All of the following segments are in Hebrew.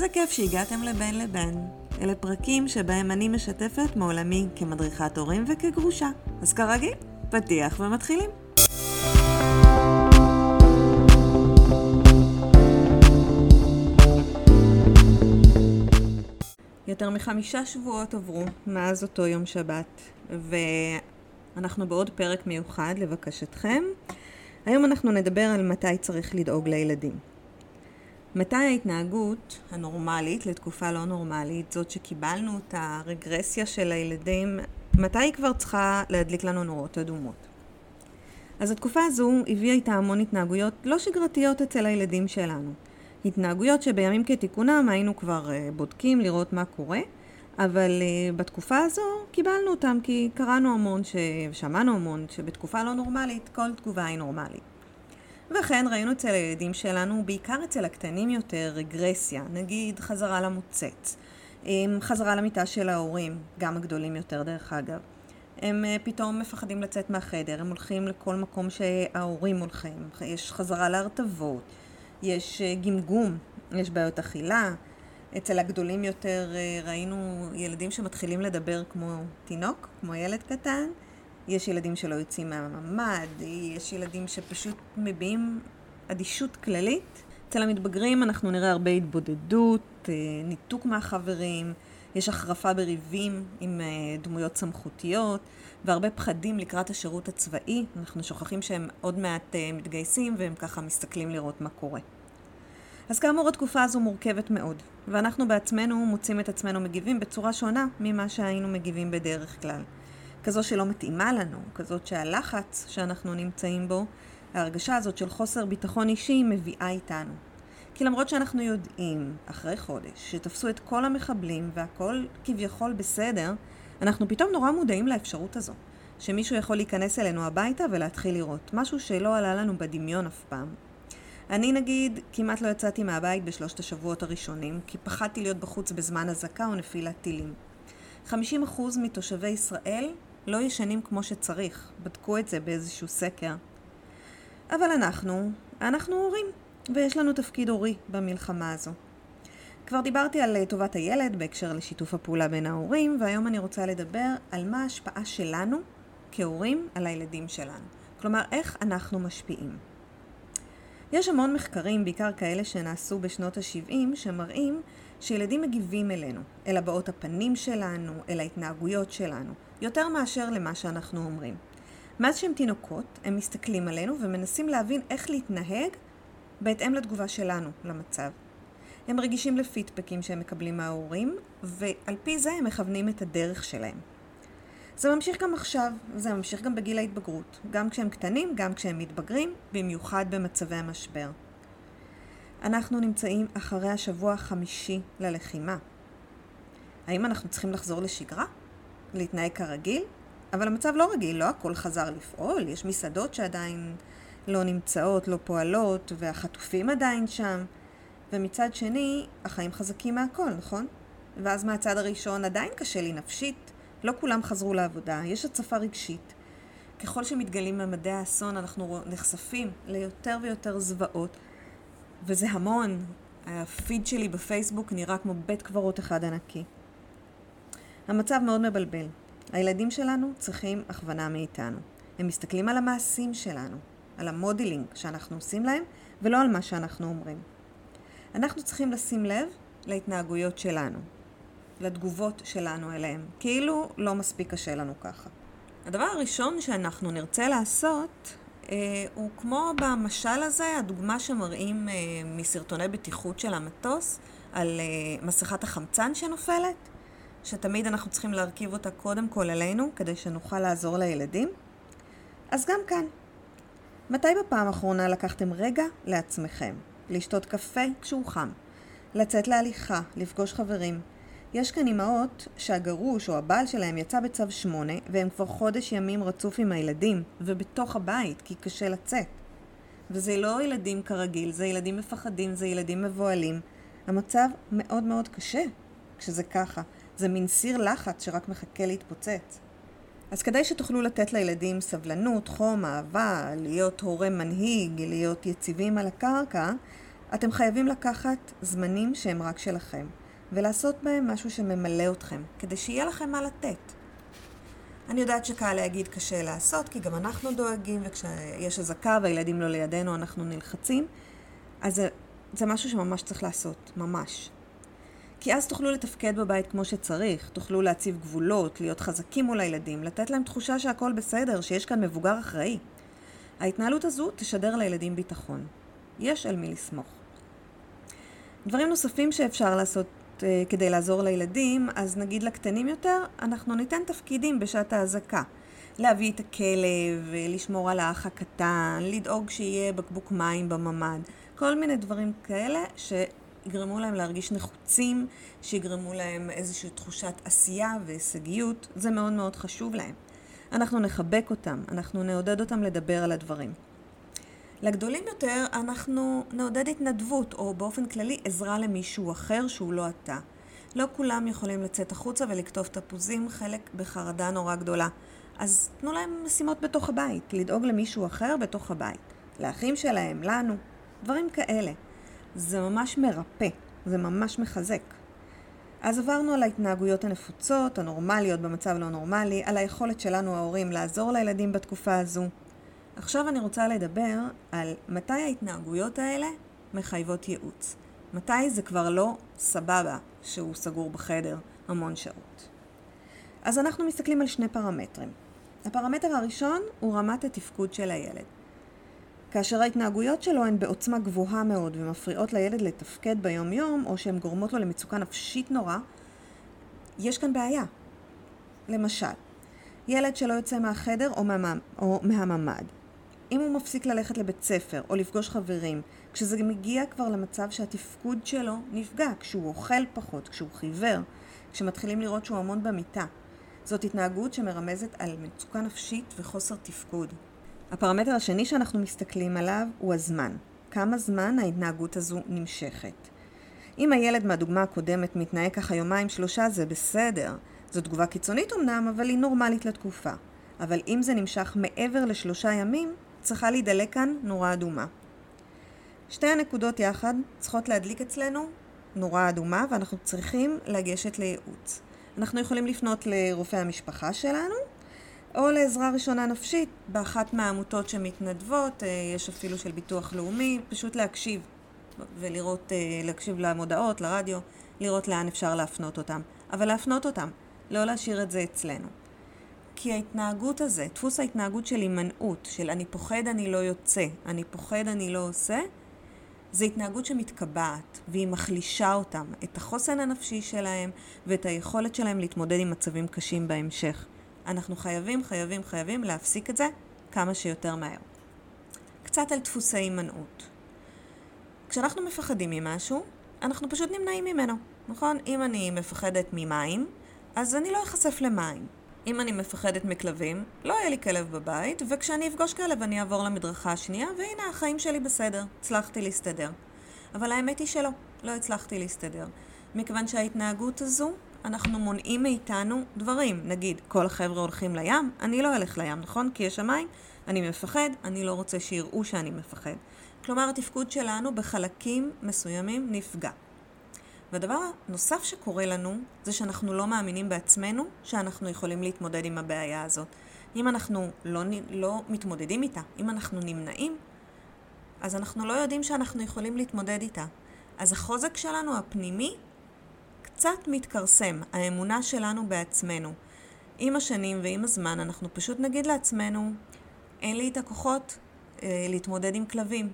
איזה כיף שהגעתם לבין לבין. אלה פרקים שבהם אני משתפת מעולמי כמדריכת הורים וכגרושה. אז כרגיל, פתיח ומתחילים. יותר מחמישה שבועות עברו מאז אותו יום שבת, ואנחנו בעוד פרק מיוחד לבקשתכם. היום אנחנו נדבר על מתי צריך לדאוג לילדים. מתי ההתנהגות הנורמלית לתקופה לא נורמלית, זאת שקיבלנו את הרגרסיה של הילדים, מתי היא כבר צריכה להדליק לנו נורות אדומות? אז התקופה הזו הביאה איתה המון התנהגויות לא שגרתיות אצל הילדים שלנו. התנהגויות שבימים כתיקונם היינו כבר אה, בודקים לראות מה קורה, אבל אה, בתקופה הזו קיבלנו אותם כי קראנו המון, שמענו המון, שבתקופה לא נורמלית כל תגובה היא נורמלית. ואכן ראינו אצל הילדים שלנו, בעיקר אצל הקטנים יותר, רגרסיה, נגיד חזרה למוצץ, חזרה למיטה של ההורים, גם הגדולים יותר דרך אגב. הם אה, פתאום מפחדים לצאת מהחדר, הם הולכים לכל מקום שההורים הולכים, יש חזרה להרטבות, יש אה, גמגום, יש בעיות אכילה. אצל הגדולים יותר אה, ראינו ילדים שמתחילים לדבר כמו תינוק, כמו ילד קטן. יש ילדים שלא יוצאים מהממ"ד, יש ילדים שפשוט מביעים אדישות כללית. אצל המתבגרים אנחנו נראה הרבה התבודדות, אה, ניתוק מהחברים, יש החרפה בריבים עם דמויות סמכותיות, והרבה פחדים לקראת השירות הצבאי. אנחנו שוכחים שהם עוד מעט מתגייסים והם ככה מסתכלים לראות מה קורה. אז כאמור התקופה הזו מורכבת מאוד, ואנחנו בעצמנו מוצאים את עצמנו מגיבים בצורה שונה ממה שהיינו מגיבים בדרך כלל. כזו שלא מתאימה לנו, כזאת שהלחץ שאנחנו נמצאים בו, ההרגשה הזאת של חוסר ביטחון אישי מביאה איתנו. כי למרות שאנחנו יודעים, אחרי חודש, שתפסו את כל המחבלים והכל כביכול בסדר, אנחנו פתאום נורא מודעים לאפשרות הזו. שמישהו יכול להיכנס אלינו הביתה ולהתחיל לראות. משהו שלא עלה לנו בדמיון אף פעם. אני נגיד כמעט לא יצאתי מהבית בשלושת השבועות הראשונים, כי פחדתי להיות בחוץ בזמן אזעקה או נפילת טילים. 50% מתושבי ישראל לא ישנים כמו שצריך, בדקו את זה באיזשהו סקר. אבל אנחנו, אנחנו הורים, ויש לנו תפקיד הורי במלחמה הזו. כבר דיברתי על טובת הילד בהקשר לשיתוף הפעולה בין ההורים, והיום אני רוצה לדבר על מה ההשפעה שלנו כהורים על הילדים שלנו. כלומר, איך אנחנו משפיעים. יש המון מחקרים, בעיקר כאלה שנעשו בשנות ה-70, שמראים שילדים מגיבים אלינו, אל הבעות הפנים שלנו, אל ההתנהגויות שלנו, יותר מאשר למה שאנחנו אומרים. מאז שהם תינוקות, הם מסתכלים עלינו ומנסים להבין איך להתנהג בהתאם לתגובה שלנו למצב. הם רגישים לפידבקים שהם מקבלים מההורים, ועל פי זה הם מכוונים את הדרך שלהם. זה ממשיך גם עכשיו, זה ממשיך גם בגיל ההתבגרות, גם כשהם קטנים, גם כשהם מתבגרים, במיוחד במצבי המשבר. אנחנו נמצאים אחרי השבוע החמישי ללחימה. האם אנחנו צריכים לחזור לשגרה? להתנהג כרגיל? אבל המצב לא רגיל, לא הכל חזר לפעול, יש מסעדות שעדיין לא נמצאות, לא פועלות, והחטופים עדיין שם. ומצד שני, החיים חזקים מהכל, נכון? ואז מהצד הראשון עדיין קשה לי נפשית, לא כולם חזרו לעבודה, יש הצפה רגשית. ככל שמתגלים ממדי האסון, אנחנו נחשפים ליותר ויותר זוועות, וזה המון. הפיד שלי בפייסבוק נראה כמו בית קברות אחד ענקי. המצב מאוד מבלבל. הילדים שלנו צריכים הכוונה מאיתנו. הם מסתכלים על המעשים שלנו, על המודלינג שאנחנו עושים להם, ולא על מה שאנחנו אומרים. אנחנו צריכים לשים לב להתנהגויות שלנו, לתגובות שלנו אליהם. כאילו לא מספיק קשה לנו ככה. הדבר הראשון שאנחנו נרצה לעשות הוא כמו במשל הזה, הדוגמה שמראים אה, מסרטוני בטיחות של המטוס על אה, מסכת החמצן שנופלת, שתמיד אנחנו צריכים להרכיב אותה קודם כל עלינו כדי שנוכל לעזור לילדים. אז גם כאן. מתי בפעם האחרונה לקחתם רגע לעצמכם? לשתות קפה כשהוא חם, לצאת להליכה, לפגוש חברים, יש כאן אימהות שהגרוש או הבעל שלהם יצא בצו 8 והם כבר חודש ימים רצוף עם הילדים ובתוך הבית כי קשה לצאת. וזה לא ילדים כרגיל, זה ילדים מפחדים, זה ילדים מבוהלים. המצב מאוד מאוד קשה כשזה ככה. זה מין סיר לחץ שרק מחכה להתפוצץ. אז כדי שתוכלו לתת לילדים סבלנות, חום, אהבה, להיות הורה מנהיג, להיות יציבים על הקרקע, אתם חייבים לקחת זמנים שהם רק שלכם, ולעשות בהם משהו שממלא אתכם, כדי שיהיה לכם מה לתת. אני יודעת שקל להגיד קשה לעשות, כי גם אנחנו דואגים, וכשיש אזעקה והילדים לא לידינו אנחנו נלחצים, אז זה, זה משהו שממש צריך לעשות, ממש. כי אז תוכלו לתפקד בבית כמו שצריך, תוכלו להציב גבולות, להיות חזקים מול הילדים, לתת להם תחושה שהכל בסדר, שיש כאן מבוגר אחראי. ההתנהלות הזו תשדר לילדים ביטחון. יש על מי לסמוך. דברים נוספים שאפשר לעשות uh, כדי לעזור לילדים, אז נגיד לקטנים יותר, אנחנו ניתן תפקידים בשעת האזעקה. להביא את הכלב, לשמור על האח הקטן, לדאוג שיהיה בקבוק מים בממ"ד, כל מיני דברים כאלה שיגרמו להם להרגיש נחוצים, שיגרמו להם איזושהי תחושת עשייה והישגיות, זה מאוד מאוד חשוב להם. אנחנו נחבק אותם, אנחנו נעודד אותם לדבר על הדברים. לגדולים יותר אנחנו נעודד התנדבות, או באופן כללי עזרה למישהו אחר שהוא לא אתה. לא כולם יכולים לצאת החוצה ולקטוף תפוזים, חלק בחרדה נורא גדולה. אז תנו להם משימות בתוך הבית, לדאוג למישהו אחר בתוך הבית. לאחים שלהם, לנו, דברים כאלה. זה ממש מרפא, זה ממש מחזק. אז עברנו על ההתנהגויות הנפוצות, הנורמליות במצב לא נורמלי, על היכולת שלנו ההורים לעזור לילדים בתקופה הזו. עכשיו אני רוצה לדבר על מתי ההתנהגויות האלה מחייבות ייעוץ. מתי זה כבר לא סבבה שהוא סגור בחדר המון שעות. אז אנחנו מסתכלים על שני פרמטרים. הפרמטר הראשון הוא רמת התפקוד של הילד. כאשר ההתנהגויות שלו הן בעוצמה גבוהה מאוד ומפריעות לילד לתפקד ביום יום, או שהן גורמות לו למצוקה נפשית נורא, יש כאן בעיה. למשל, ילד שלא יוצא מהחדר או, מה, או מהממ"ד. אם הוא מפסיק ללכת לבית ספר או לפגוש חברים, כשזה מגיע כבר למצב שהתפקוד שלו נפגע, כשהוא אוכל פחות, כשהוא חיוור, כשמתחילים לראות שהוא המון במיטה. זאת התנהגות שמרמזת על מצוקה נפשית וחוסר תפקוד. הפרמטר השני שאנחנו מסתכלים עליו הוא הזמן. כמה זמן ההתנהגות הזו נמשכת. אם הילד מהדוגמה הקודמת מתנהג ככה יומיים שלושה זה בסדר. זו תגובה קיצונית אמנם, אבל היא נורמלית לתקופה. אבל אם זה נמשך מעבר לשלושה ימים, צריכה להידלק כאן נורה אדומה. שתי הנקודות יחד צריכות להדליק אצלנו נורה אדומה ואנחנו צריכים לגשת לייעוץ. אנחנו יכולים לפנות לרופא המשפחה שלנו או לעזרה ראשונה נפשית באחת מהעמותות שמתנדבות, אה, יש אפילו של ביטוח לאומי, פשוט להקשיב ולראות, אה, להקשיב למודעות, לרדיו, לראות לאן אפשר להפנות אותם. אבל להפנות אותם, לא להשאיר את זה אצלנו. כי ההתנהגות הזה, דפוס ההתנהגות של הימנעות, של אני פוחד אני לא יוצא, אני פוחד אני לא עושה, זה התנהגות שמתקבעת, והיא מחלישה אותם, את החוסן הנפשי שלהם ואת היכולת שלהם להתמודד עם מצבים קשים בהמשך. אנחנו חייבים, חייבים, חייבים להפסיק את זה כמה שיותר מהר. קצת על דפוסי הימנעות. כשאנחנו מפחדים ממשהו, אנחנו פשוט נמנעים ממנו, נכון? אם אני מפחדת ממים, אז אני לא אחשף למים. אם אני מפחדת מכלבים, לא יהיה לי כלב בבית, וכשאני אפגוש כלב אני אעבור למדרכה השנייה, והנה החיים שלי בסדר, הצלחתי להסתדר. אבל האמת היא שלא, לא הצלחתי להסתדר. מכיוון שההתנהגות הזו, אנחנו מונעים מאיתנו דברים. נגיד, כל החבר'ה הולכים לים, אני לא אלך לים, נכון? כי יש שם מים, אני מפחד, אני לא רוצה שיראו שאני מפחד. כלומר, התפקוד שלנו בחלקים מסוימים נפגע. והדבר הנוסף שקורה לנו, זה שאנחנו לא מאמינים בעצמנו שאנחנו יכולים להתמודד עם הבעיה הזאת. אם אנחנו לא, לא מתמודדים איתה, אם אנחנו נמנעים, אז אנחנו לא יודעים שאנחנו יכולים להתמודד איתה. אז החוזק שלנו הפנימי קצת מתכרסם, האמונה שלנו בעצמנו. עם השנים ועם הזמן אנחנו פשוט נגיד לעצמנו, אין לי את הכוחות אה, להתמודד עם כלבים,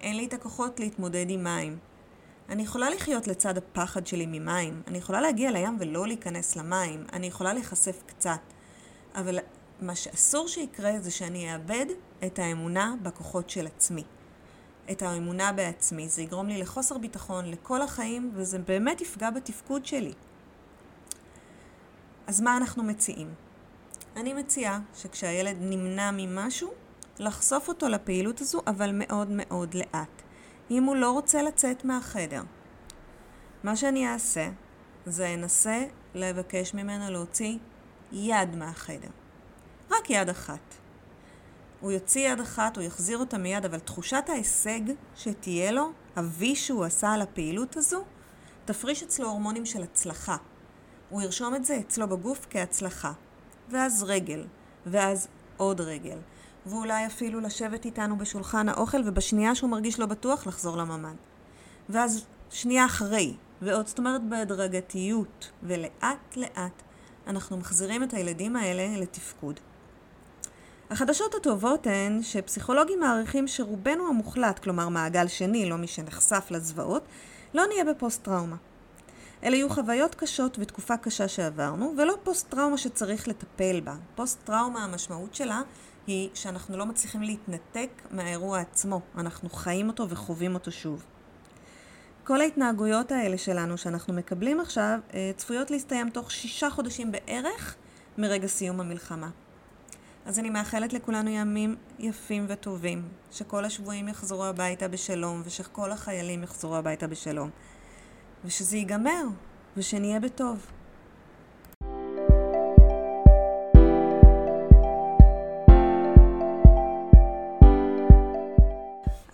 אין לי את הכוחות להתמודד עם מים. אני יכולה לחיות לצד הפחד שלי ממים, אני יכולה להגיע לים ולא להיכנס למים, אני יכולה להיחשף קצת, אבל מה שאסור שיקרה זה שאני אאבד את האמונה בכוחות של עצמי. את האמונה בעצמי. זה יגרום לי לחוסר ביטחון לכל החיים, וזה באמת יפגע בתפקוד שלי. אז מה אנחנו מציעים? אני מציעה שכשהילד נמנע ממשהו, לחשוף אותו לפעילות הזו, אבל מאוד מאוד לאט. אם הוא לא רוצה לצאת מהחדר. מה שאני אעשה, זה אנסה לבקש ממנו להוציא יד מהחדר. רק יד אחת. הוא יוציא יד אחת, הוא יחזיר אותה מיד, אבל תחושת ההישג שתהיה לו, הוי שהוא עשה על הפעילות הזו, תפריש אצלו הורמונים של הצלחה. הוא ירשום את זה אצלו בגוף כהצלחה. ואז רגל, ואז עוד רגל. ואולי אפילו לשבת איתנו בשולחן האוכל, ובשנייה שהוא מרגיש לא בטוח, לחזור לממ"ד. ואז שנייה אחרי, ועוד, זאת אומרת בהדרגתיות, ולאט לאט אנחנו מחזירים את הילדים האלה לתפקוד. החדשות הטובות הן שפסיכולוגים מעריכים שרובנו המוחלט, כלומר מעגל שני, לא מי שנחשף לזוועות, לא נהיה בפוסט-טראומה. אלה יהיו חוויות קשות ותקופה קשה שעברנו, ולא פוסט-טראומה שצריך לטפל בה. פוסט-טראומה, המשמעות שלה היא שאנחנו לא מצליחים להתנתק מהאירוע עצמו. אנחנו חיים אותו וחווים אותו שוב. כל ההתנהגויות האלה שלנו שאנחנו מקבלים עכשיו אה, צפויות להסתיים תוך שישה חודשים בערך מרגע סיום המלחמה. אז אני מאחלת לכולנו ימים יפים וטובים, שכל השבויים יחזרו הביתה בשלום ושכל החיילים יחזרו הביתה בשלום. ושזה ייגמר, ושנהיה בטוב.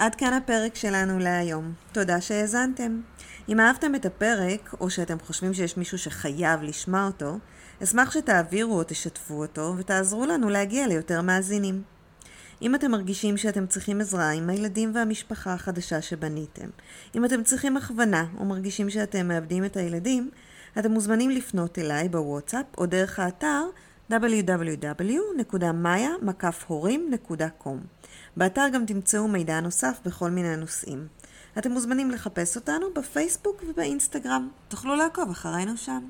עד כאן הפרק שלנו להיום. תודה שהאזנתם. אם אהבתם את הפרק, או שאתם חושבים שיש מישהו שחייב לשמוע אותו, אשמח שתעבירו או תשתפו אותו, ותעזרו לנו להגיע ליותר מאזינים. אם אתם מרגישים שאתם צריכים עזרה עם הילדים והמשפחה החדשה שבניתם, אם אתם צריכים הכוונה או מרגישים שאתם מאבדים את הילדים, אתם מוזמנים לפנות אליי בוואטסאפ או דרך האתר www.maya.com. באתר גם תמצאו מידע נוסף בכל מיני נושאים. אתם מוזמנים לחפש אותנו בפייסבוק ובאינסטגרם. תוכלו לעקוב אחרינו שם.